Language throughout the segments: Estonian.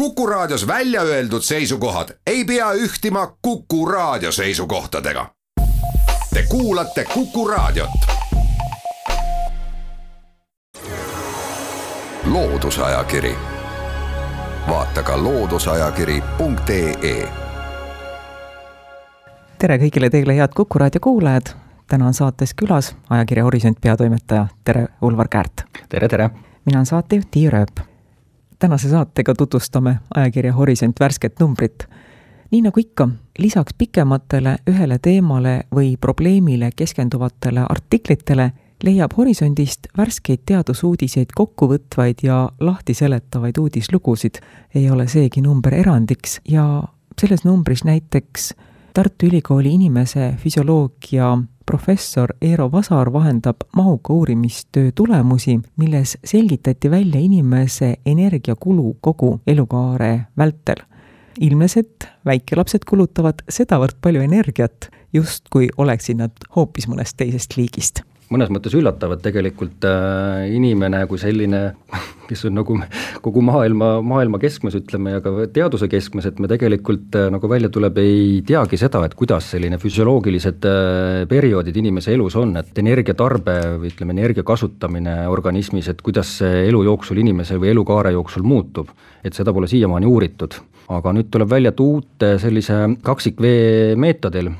Kuku Raadios välja öeldud seisukohad ei pea ühtima Kuku Raadio seisukohtadega. Te kuulate Kuku Raadiot. loodusajakiri, vaata ka looduseajakiri.ee. tere kõigile teile, head Kuku Raadio kuulajad. täna on saates külas ajakirja Horisont peatoimetaja, tere, Ulvar Käärt. tere, tere. mina olen saatejuht Tiia Rööp tänase saatega tutvustame ajakirja Horisont värsket numbrit. nii nagu ikka, lisaks pikematele ühele teemale või probleemile keskenduvatele artiklitele leiab Horisondist värskeid teadusuudiseid kokkuvõtvaid ja lahtiseletavaid uudislugusid. ei ole seegi number erandiks ja selles numbris näiteks Tartu Ülikooli inimese füsioloogia professor Eero Vasar vahendab mahuka uurimistöö tulemusi, milles selgitati välja inimese energiakulu kogu elukaare vältel. ilmnes, et väikelapsed kulutavad sedavõrd palju energiat, justkui oleksid nad hoopis mõnest teisest liigist mõnes mõttes üllatav, et tegelikult äh, inimene kui selline, kes on nagu kogu maailma, maailma keskmes, ütleme, ja ka teaduse keskmes, et me tegelikult äh, nagu välja tuleb, ei teagi seda, et kuidas selline füsioloogilised äh, perioodid inimese elus on, et energiatarbe või ütleme, energia kasutamine organismis, et kuidas see elu jooksul inimesel või elukaare jooksul muutub. et seda pole siiamaani uuritud. aga nüüd tuleb välja, et uute sellise kaksikvee meetodil,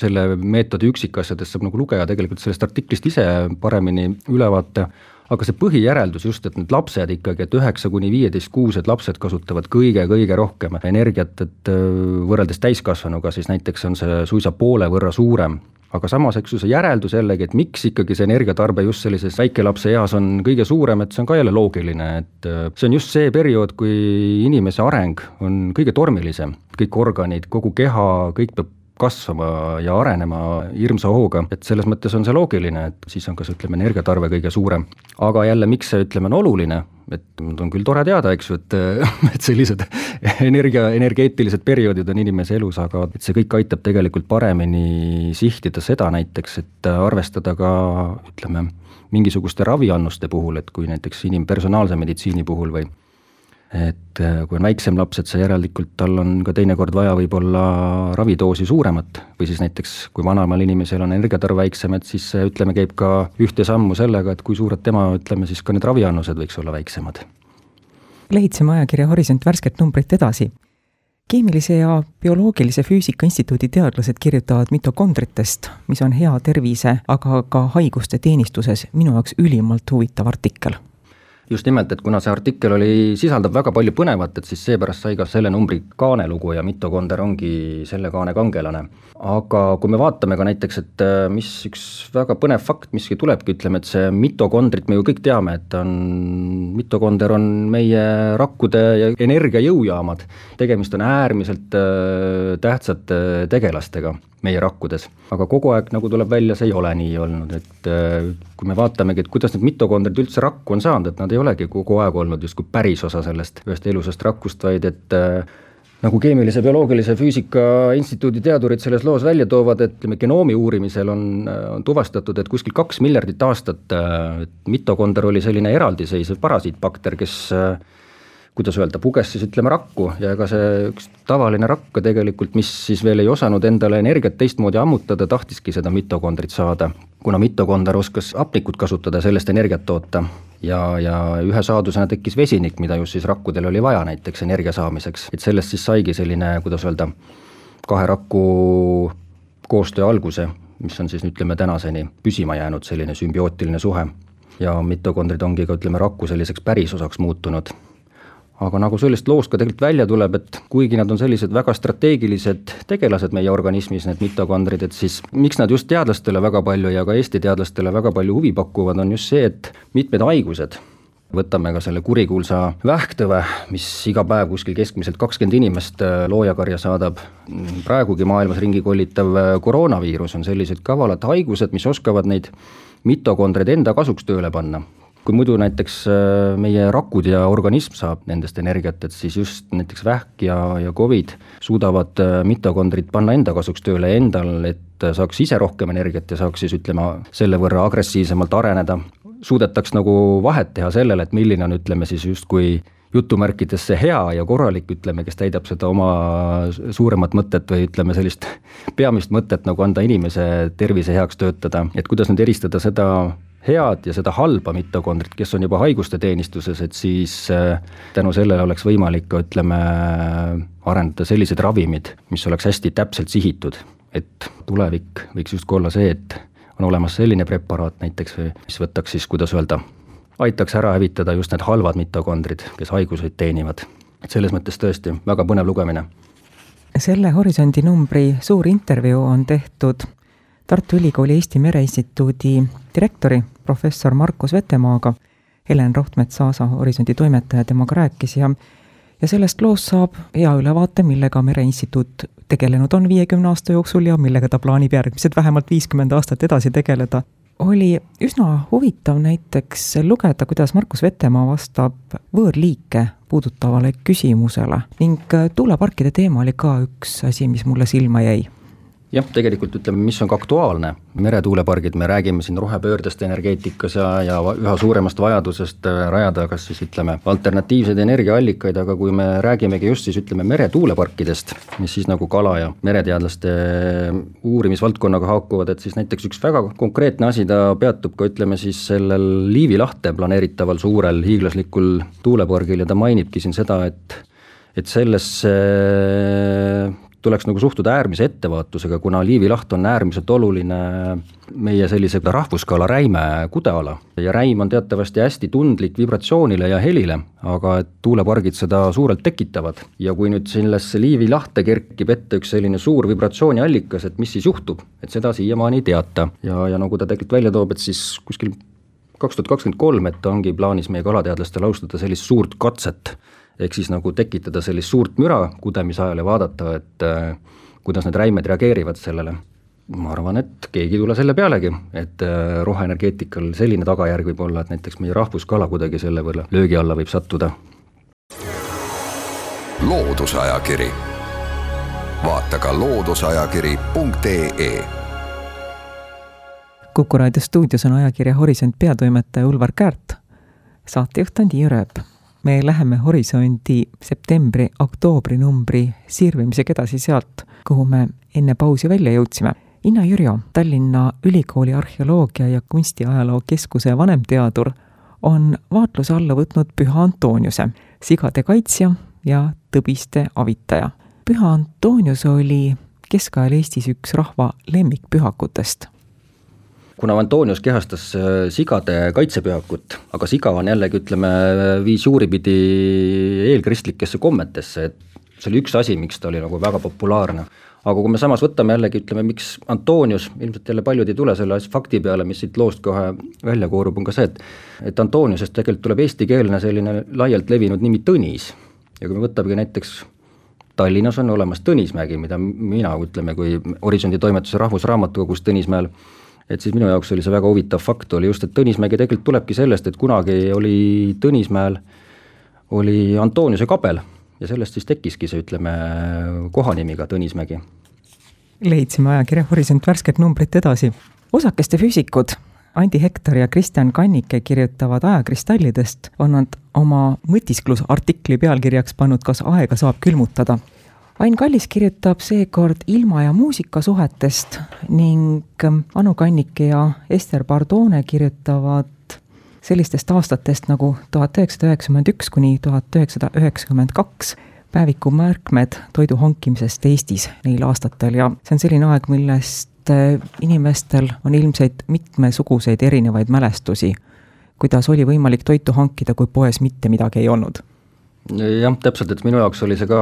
selle meetodi üksikasjadest saab nagu lugeja tegelikult sellest artiklist ise paremini ülevaate, aga see põhijäreldus just, et need lapsed ikkagi, et üheksa kuni viieteistkuused lapsed kasutavad kõige-kõige rohkem energiat, et äh, võrreldes täiskasvanuga siis näiteks on see suisa poole võrra suurem. Aga samas, eks ju, see järeldus jällegi, et miks ikkagi see energiatarbe just sellises väikelapse eas on kõige suurem, et see on ka jälle loogiline, et äh, see on just see periood, kui inimese areng on kõige tormilisem, kõik organid, kogu keha, kõik peab kasvama ja arenema hirmsa hooga, et selles mõttes on see loogiline, et siis on kas ütleme, energiatarve kõige suurem. aga jälle, miks see, ütleme, on oluline, et on küll tore teada, eks ju, et, et sellised energia, energeetilised perioodid on inimese elus, aga et see kõik aitab tegelikult paremini sihtida seda näiteks, et arvestada ka ütleme, mingisuguste raviannuste puhul, et kui näiteks inim-, personaalse meditsiini puhul või et äh, kui on väiksem laps, et see järelikult tal on ka teinekord vaja võib-olla ravidoosi suuremat või siis näiteks kui vanemal inimesel on energiatarve väiksem, et siis see ütleme, käib ka ühte sammu sellega, et kui suured tema, ütleme siis ka need raviannused võiks olla väiksemad. lehitseme ajakirja Horisont värsket numbrit edasi. keemilise ja bioloogilise füüsika instituudi teadlased kirjutavad mitokondritest, mis on hea tervise, aga ka haiguste teenistuses minu jaoks ülimalt huvitav artikkel just nimelt, et kuna see artikkel oli, sisaldab väga palju põnevat, et siis seepärast sai ka selle numbri kaanelugu ja mitokonder ongi selle kaane kangelane. aga kui me vaatame ka näiteks, et äh, mis üks väga põnev fakt, mis tulebki, ütleme, et see mitokondrit me ju kõik teame, et on, mitokonder on meie rakkude ja energiajõujaamad, tegemist on äärmiselt äh, tähtsate tegelastega meie rakkudes. aga kogu aeg, nagu tuleb välja, see ei ole nii olnud, et äh, kui me vaatamegi, et kuidas need mitokondrid üldse rakku on saanud, et nad ei olegi kogu aeg olnud justkui päris osa sellest ühest elusast rakust, vaid et äh, nagu Keemilise Bioloogilise Füüsika Instituudi teadurid selles loos välja toovad, et ütleme, genoomi uurimisel on, on tuvastatud, et kuskil kaks miljardit aastat äh, mitokonder oli selline eraldiseisev parasiitbakter, kes äh, kuidas öelda, puges siis ütleme rakku ja ega see üks tavaline rakk tegelikult, mis siis veel ei osanud endale energiat teistmoodi ammutada, tahtiski seda mitokondrit saada. kuna mitokonder oskas hapnikut kasutada, sellest energiat toota ja, ja ühe saadusena tekkis vesinik, mida just siis rakkudel oli vaja näiteks energia saamiseks, et sellest siis saigi selline, kuidas öelda, kahe raku koostöö alguse, mis on siis ütleme tänaseni püsima jäänud, selline sümbiootiline suhe. ja mitokondrid ongi ka ütleme rakku selliseks pärisosaks muutunud aga nagu sellest loost ka tegelikult välja tuleb, et kuigi nad on sellised väga strateegilised tegelased meie organismis, need mitokondrid, et siis miks nad just teadlastele väga palju ja ka Eesti teadlastele väga palju huvi pakuvad, on just see, et mitmed haigused, võtame ka selle kurikuulsa vähktõve, mis iga päev kuskil keskmiselt kakskümmend inimest äh, loojakarja saadab, praegugi maailmas ringi kollitav äh, koroonaviirus on sellised kavalad haigused, mis oskavad neid mitokondreid enda kasuks tööle panna kui muidu näiteks äh, meie rakud ja organism saab nendest energiat, et siis just näiteks vähk ja, ja Covid suudavad äh, mitokondrid panna enda kasuks tööle endal, et saaks ise rohkem energiat ja saaks siis ütleme, selle võrra agressiivsemalt areneda. suudetaks nagu vahet teha sellele, et milline on, ütleme siis justkui jutumärkides see hea ja korralik, ütleme, kes täidab seda oma suuremat mõtet või ütleme, sellist peamist mõtet nagu anda inimese tervise heaks töötada, et kuidas nüüd eristada seda head ja seda halba mitokondrit, kes on juba haiguste teenistuses, et siis äh, tänu sellele oleks võimalik ka ütleme, arendada sellised ravimid, mis oleks hästi täpselt sihitud, et tulevik võiks justkui olla see, et on olemas selline preparaat näiteks, mis võtaks siis, kuidas öelda, aitaks ära hävitada just need halvad mitokondrid, kes haiguseid teenivad. et selles mõttes tõesti väga põnev lugemine. selle Horisondi numbri suur intervjuu on tehtud Tartu Ülikooli Eesti Mereinstituudi direktori, professor Markus Vetemaaga. Helen Rohtmets-Aasa Horisondi toimetaja temaga rääkis ja ja sellest loost saab hea ülevaate, millega Mereinstituut tegelenud on viiekümne aasta jooksul ja millega ta plaanib järgmised vähemalt viiskümmend aastat edasi tegeleda oli üsna huvitav näiteks lugeda, kuidas Markus Vetemaa vastab võõrliike puudutavale küsimusele ning tuuleparkide teema oli ka üks asi, mis mulle silma jäi jah, tegelikult ütleme, mis on ka aktuaalne, meretuulepargid, me räägime siin rohepöördest energeetikas ja, ja üha suuremast vajadusest äh, rajada kas siis ütleme, alternatiivseid energiaallikaid, aga kui me räägimegi just siis ütleme meretuuleparkidest, mis siis nagu kala ja mereteadlaste äh, uurimisvaldkonnaga haakuvad, et siis näiteks üks väga konkreetne asi, ta peatub ka ütleme siis sellel Liivi lahte planeeritaval suurel hiiglaslikul tuulepargil ja ta mainibki siin seda, et et sellesse tuleks nagu suhtuda äärmise ettevaatusega, kuna Liivi laht on äärmiselt oluline meie sellise rahvuskala räime kudeala. ja räim on teatavasti hästi tundlik vibratsioonile ja helile, aga et tuulepargid seda suurelt tekitavad. ja kui nüüd sellesse Liivi lahte kerkib ette üks selline suur vibratsiooniallikas, et mis siis juhtub, et seda siiamaani ei teata. ja, ja nagu ta tegelikult välja toob, et siis kuskil kaks tuhat kakskümmend kolm, et ongi plaanis meie kalateadlastel alustada sellist suurt katset ehk siis nagu tekitada sellist suurt müra kudemise ajal ja vaadata, et äh, kuidas need räimed reageerivad sellele. ma arvan, et keegi ei tule selle pealegi, et äh, roheenergeetikal selline tagajärg võib olla, et näiteks meie rahvuskala kuidagi selle võrra löögi alla võib sattuda. loodusajakiri, vaata ka looduseajakiri.ee kuku raadio stuudios on ajakirja Horisont peatoimetaja Ulvar Käärt, saatejuht on Tiia Rööp me läheme Horisondi septembri-oktoobri numbri sirvimisega edasi sealt, kuhu me enne pausi välja jõudsime. Inna Jürjo, Tallinna Ülikooli arheoloogia ja kunstiajaloo keskuse vanemteadur, on vaatluse alla võtnud Püha Antoniuse, sigade kaitsja ja tõbiste avitaja. püha Antonius oli keskajal Eestis üks rahva lemmikpühakutest kuna Antonius kehastas äh, sigade kaitsepühakut, aga siga on jällegi, ütleme, viis juuripidi eelkristlikesse kommetesse, et see oli üks asi, miks ta oli nagu väga populaarne. aga kui me samas võtame jällegi, ütleme, miks Antonius, ilmselt jälle paljud ei tule selle fakti peale, mis siit loost kohe välja koorub, on ka see, et et Antoniusest tegelikult tuleb eestikeelne selline laialt levinud nimi Tõnis. ja kui me võtamegi näiteks Tallinnas on olemas Tõnismägi, mida mina, ütleme, kui Horisondi toimetuse Rahvusraamatukogus Tõnismäel et siis minu jaoks oli see väga huvitav fakt, oli just, et Tõnismägi tegelikult tulebki sellest, et kunagi oli Tõnismäel, oli Antoniuse kabel ja sellest siis tekkiski see, ütleme, kohanimi ka Tõnismägi. leidsime ajakirja Horisont värsket numbrit edasi. osakeste füüsikud Andi Hektor ja Kristjan Kannike kirjutavad ajakristallidest, on nad oma mõtisklusartikli pealkirjaks pannud Kas aega saab külmutada Ain Kallis kirjutab seekord ilma ja muusika suhetest ning ähm, Anu Kannike ja Ester Pardone kirjutavad sellistest aastatest nagu tuhat üheksasada üheksakümmend üks kuni tuhat üheksasada üheksakümmend kaks, päeviku märkmed toidu hankimisest Eestis neil aastatel ja see on selline aeg, millest äh, inimestel on ilmselt mitmesuguseid erinevaid mälestusi, kuidas oli võimalik toitu hankida, kui poes mitte midagi ei olnud jah, täpselt, et minu jaoks oli see ka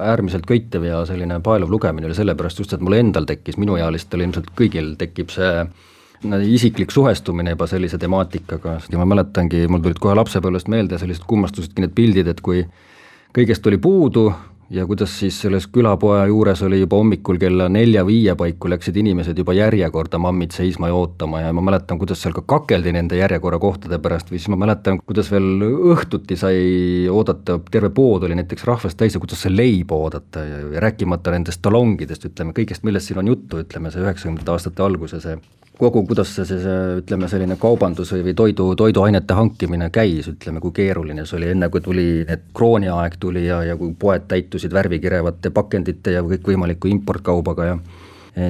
äärmiselt köitev ja selline paeluv lugemine oli sellepärast just, et mul endal tekkis, minuealistel ilmselt kõigil tekib see isiklik suhestumine juba sellise temaatikaga ja ma mäletangi, mul tulid kohe lapsepõlvest meelde sellised kummastusidki need pildid, et kui kõigest oli puudu, ja kuidas siis selles külapoe juures oli juba hommikul kella nelja-viie paiku läksid inimesed juba järjekorda mammid seisma ja ootama ja ma mäletan, kuidas seal ka kakeldi nende järjekorrakohtade pärast või siis ma mäletan, kuidas veel õhtuti sai oodata, terve pood oli näiteks rahvast täis ja kuidas sai leiba oodata ja, rääkimata nendest talongidest, ütleme kõigest, millest siin on juttu, ütleme see üheksakümnendate aastate alguse see kogu, kuidas see, see, see ütleme, selline kaubandus või, või toidu, toiduainete hankimine käis, ütleme, kui keeruline see oli, enne kui tuli need krooniaeg tuli ja, ja kui poed täitusid värvikirevate pakendite ja kõikvõimaliku importkaubaga ja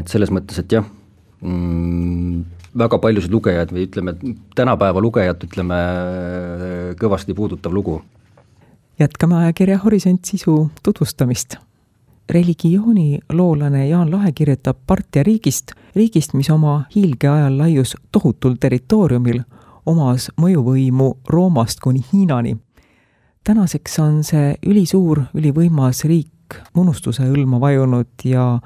et selles mõttes, et jah mm,, väga paljusid lugejaid või ütleme, tänapäeva lugejat, ütleme, kõvasti puudutav lugu. jätkame ajakirja Horisont sisu tutvustamist religiooniloolane Jaan Lahe kirjutab Partia riigist, riigist, mis oma hiilgeajal laius tohutul territooriumil, omas mõjuvõimu Roomast kuni Hiinani. tänaseks on see ülisuur, ülivõimas riik unustuse hõlma vajunud ja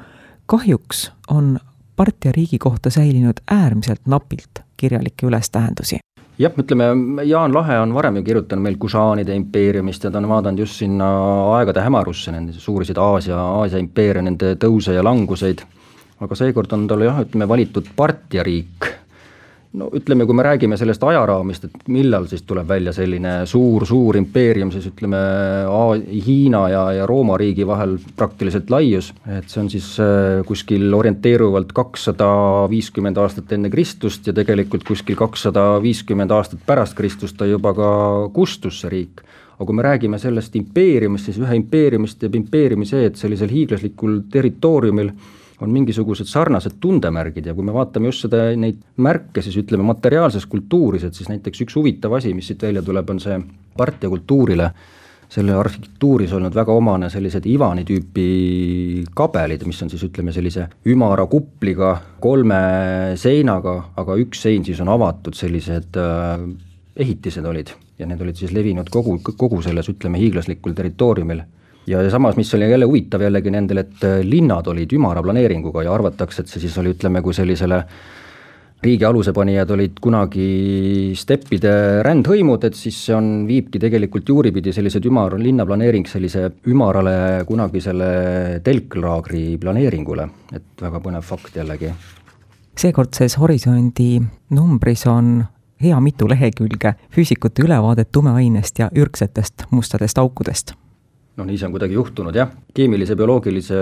kahjuks on Partia riigi kohta säilinud äärmiselt napilt kirjalikke ülestähendusi jah, ütleme Jaan Lahe on varem ju kirjutanud meil Kušaanide impeeriumist ja ta on vaadanud just sinna aegade hämarusse, nende suurisid Aasia, Aasia impeeriume, nende tõuse ja languseid, aga seekord on tal jah, ütleme valitud Partia riik no ütleme, kui me räägime sellest ajaraamist, et millal siis tuleb välja selline suur-suur impeerium, siis ütleme Hiina ja, ja Rooma riigi vahel praktiliselt laius, et see on siis äh, kuskil orienteeruvalt kakssada viiskümmend aastat enne Kristust ja tegelikult kuskil kakssada viiskümmend aastat pärast Kristust ta juba ka kustus, see riik. Aga kui me räägime sellest impeeriumist, siis ühe impeeriumist teeb impeeriumi see, et sellisel hiiglaslikul territooriumil on mingisugused sarnased tundemärgid ja kui me vaatame just seda, neid märke, siis ütleme materiaalses kultuuris, et siis näiteks üks huvitav asi, mis siit välja tuleb, on see Partia kultuurile, selle arhitektuuris olnud väga omane sellised Ivani tüüpi kabelid, mis on siis ütleme sellise ümara kupliga, kolme seinaga, aga üks sein siis on avatud, sellised äh, ehitised olid. Ja need olid siis levinud kogu, kogu selles, ütleme, hiiglaslikul territooriumil ja samas, mis oli jälle huvitav jällegi nendel, et äh, linnad olid ümara planeeringuga ja arvatakse, et see siis oli, ütleme, kui sellisele riigi alusepanijad olid kunagi steppide rändhõimud, et siis see on, viibki tegelikult juuripidi sellised ümar, linnaplaneering sellise ümarale kunagisele telklaagri planeeringule, et väga põnev fakt jällegi. seekordses Horisondi numbris on hea mitu lehekülge füüsikute ülevaadet tumeainest ja ürgsetest mustadest aukudest noh, nii see on kuidagi juhtunud jah, Keemilise Bioloogilise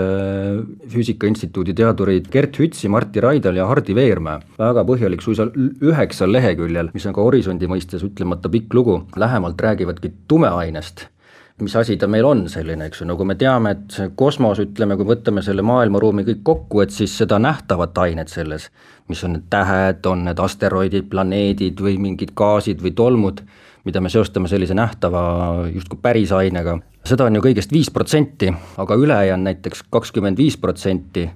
Füüsika Instituudi teadurid Gert Hütsi, Martti Raidal ja Hardi Veermäe, väga põhjalik, suisa üheksal leheküljel, mis on ka Horisondi mõistes ütlemata pikk lugu, lähemalt räägivadki tumeainest. Mis asi ta meil on selline, eks ju, nagu me teame, et kosmos, ütleme, kui võtame selle maailmaruumi kõik kokku, et siis seda nähtavat ainet selles, mis on need tähed, on need asteroidid, planeedid või mingid gaasid või tolmud, mida me seostame sellise nähtava justkui päris ainega, seda on ju kõigest viis protsenti, aga ülejäänud näiteks kakskümmend viis protsenti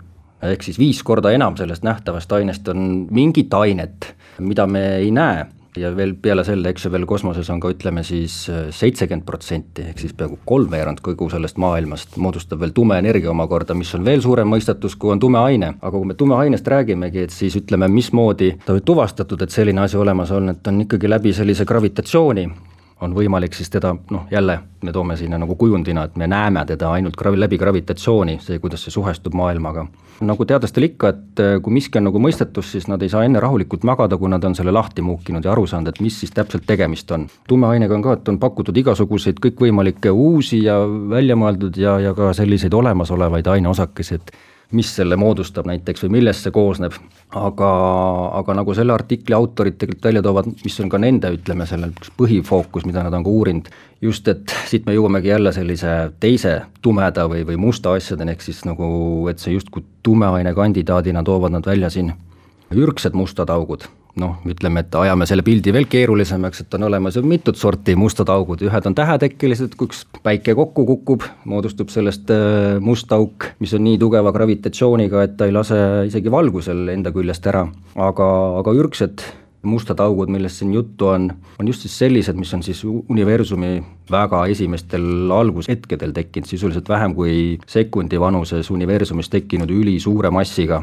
ehk siis viis korda enam sellest nähtavast ainest on mingit ainet, mida me ei näe ja veel peale selle, eks ju, veel kosmoses on ka ütleme siis seitsekümmend protsenti, ehk siis peaaegu kolmveerand kogu sellest maailmast moodustab veel tume energia omakorda, mis on veel suurem mõistatus, kui on tume aine. aga kui me tume ainest räägimegi, et siis ütleme, mismoodi ta on tuvastatud, et selline asi olemas on, et on ikkagi läbi sellise gravitatsiooni, on võimalik siis teda noh, jälle me toome sinna nagu kujundina, et me näeme teda ainult gravi-, läbi gravitatsiooni, see, kuidas see suhestub maailmaga. nagu teadlastel ikka, et eh, kui miski on nagu mõistetus, siis nad ei saa enne rahulikult magada, kui nad on selle lahti muukinud ja aru saanud, et mis siis täpselt tegemist on. tumeainega on ka, et on pakutud igasuguseid kõikvõimalikke uusi ja välja mõeldud ja, ja ka selliseid olemasolevaid aineosakesi, et mis selle moodustab näiteks või millest see koosneb, aga, aga nagu selle artikli autorid tegelikult välja toovad, mis on ka nende, ütleme, selle põhifookus, mida nad on ka uurinud, just et siit me jõuamegi jälle sellise teise tumeda või, või musta asjadeni, ehk siis nagu, et see justkui tumeaine kandidaadina toovad nad välja siin ürgsed mustad augud noh, ütleme, et ajame selle pildi veel keerulisemaks, et on olemas ju mitut sorti mustad augud, ühed on tähetekkelised, kui üks päike kokku kukub, moodustub sellest äh, must auk, mis on nii tugeva gravitatsiooniga, et ta ei lase isegi valgusel enda küljest ära, aga, aga ürgsed mustad augud, millest siin juttu on, on just siis sellised, mis on siis universumi väga esimestel algushetkedel tekkinud, sisuliselt vähem kui sekundi vanuses universumis tekkinud ülisuure massiga,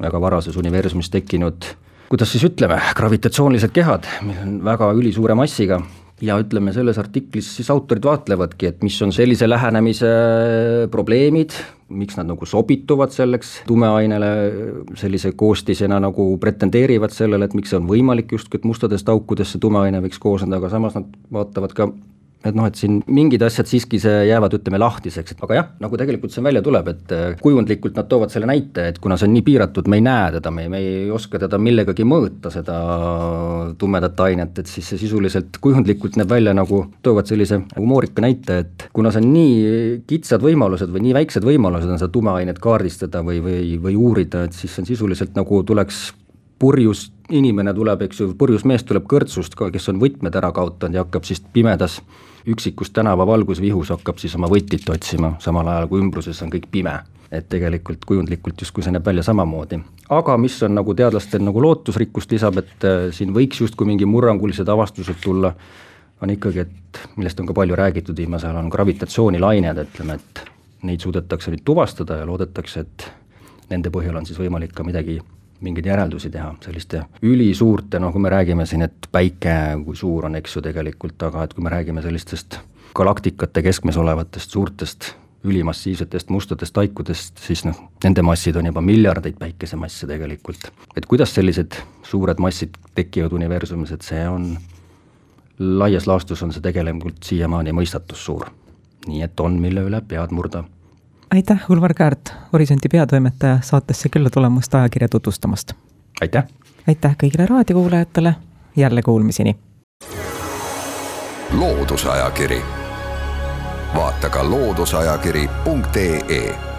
väga varases universumis tekkinud kuidas siis ütleme, gravitatsioonilised kehad, mis on väga ülisuure massiga. ja ütleme, selles artiklis siis autorid vaatlevadki, et mis on sellise lähenemise probleemid, miks nad nagu sobituvad selleks tumeainele sellise koostisena nagu pretendeerivad sellele, et miks see on võimalik justkui, et mustadest aukudest see tumeaine võiks koosneda, aga samas nad vaatavad ka et noh, et siin mingid asjad siiski see jäävad, ütleme, lahtiseks, et aga jah, nagu tegelikult see välja tuleb, et äh, kujundlikult nad toovad selle näite, et kuna see on nii piiratud, me ei näe teda, me, me ei oska teda millegagi mõõta, seda tumedat ainet, et siis see sisuliselt kujundlikult näeb välja nagu, toovad sellise humoorika näite, et kuna see on nii kitsad võimalused või nii väiksed võimalused on seda tumeainet kaardistada või, või, või uurida, et siis on sisuliselt nagu tuleks purjus inimene tuleb, eks ju, purjus mees tuleb kõrtsust, kes on võtmed ära kaotanud ja hakkab siis pimedas üksikus tänava valgusvihus hakkab siis oma võtit otsima, samal ajal kui ümbruses on kõik pime. et tegelikult kujundlikult justkui see näeb välja samamoodi. aga mis on nagu teadlastel nagu lootusrikkust lisab, et äh, siin võiks justkui mingi murrangulised avastused tulla, on ikkagi, et millest on ka palju räägitud viimasel ajal, on gravitatsioonilained, ütleme, et neid suudetakse nüüd tuvastada ja loodetakse, et nende põhjal on siis võimalik ka midagi mingeid järeldusi teha selliste ülisuurte, noh kui me räägime siin, et päike, kui suur on, eks ju tegelikult, aga et kui me räägime sellistest galaktikate keskmes olevatest suurtest ülimassiivsetest mustadest taikudest, siis noh, nende massid on juba miljardeid päikesemasse tegelikult. et kuidas sellised suured massid tekivad universumis, et see on, laias laastus on see tegelikult siiamaani mõistatus suur. nii et on, mille üle pead murda aitäh, Ulvar Käärt, Horisonti peatoimetaja, saatesse külla tulemast ajakirja tutvustamast! aitäh! aitäh kõigile raadiokuulajatele, jälle kuulmiseni! loodusajakiri, vaata ka looduseajakiri.ee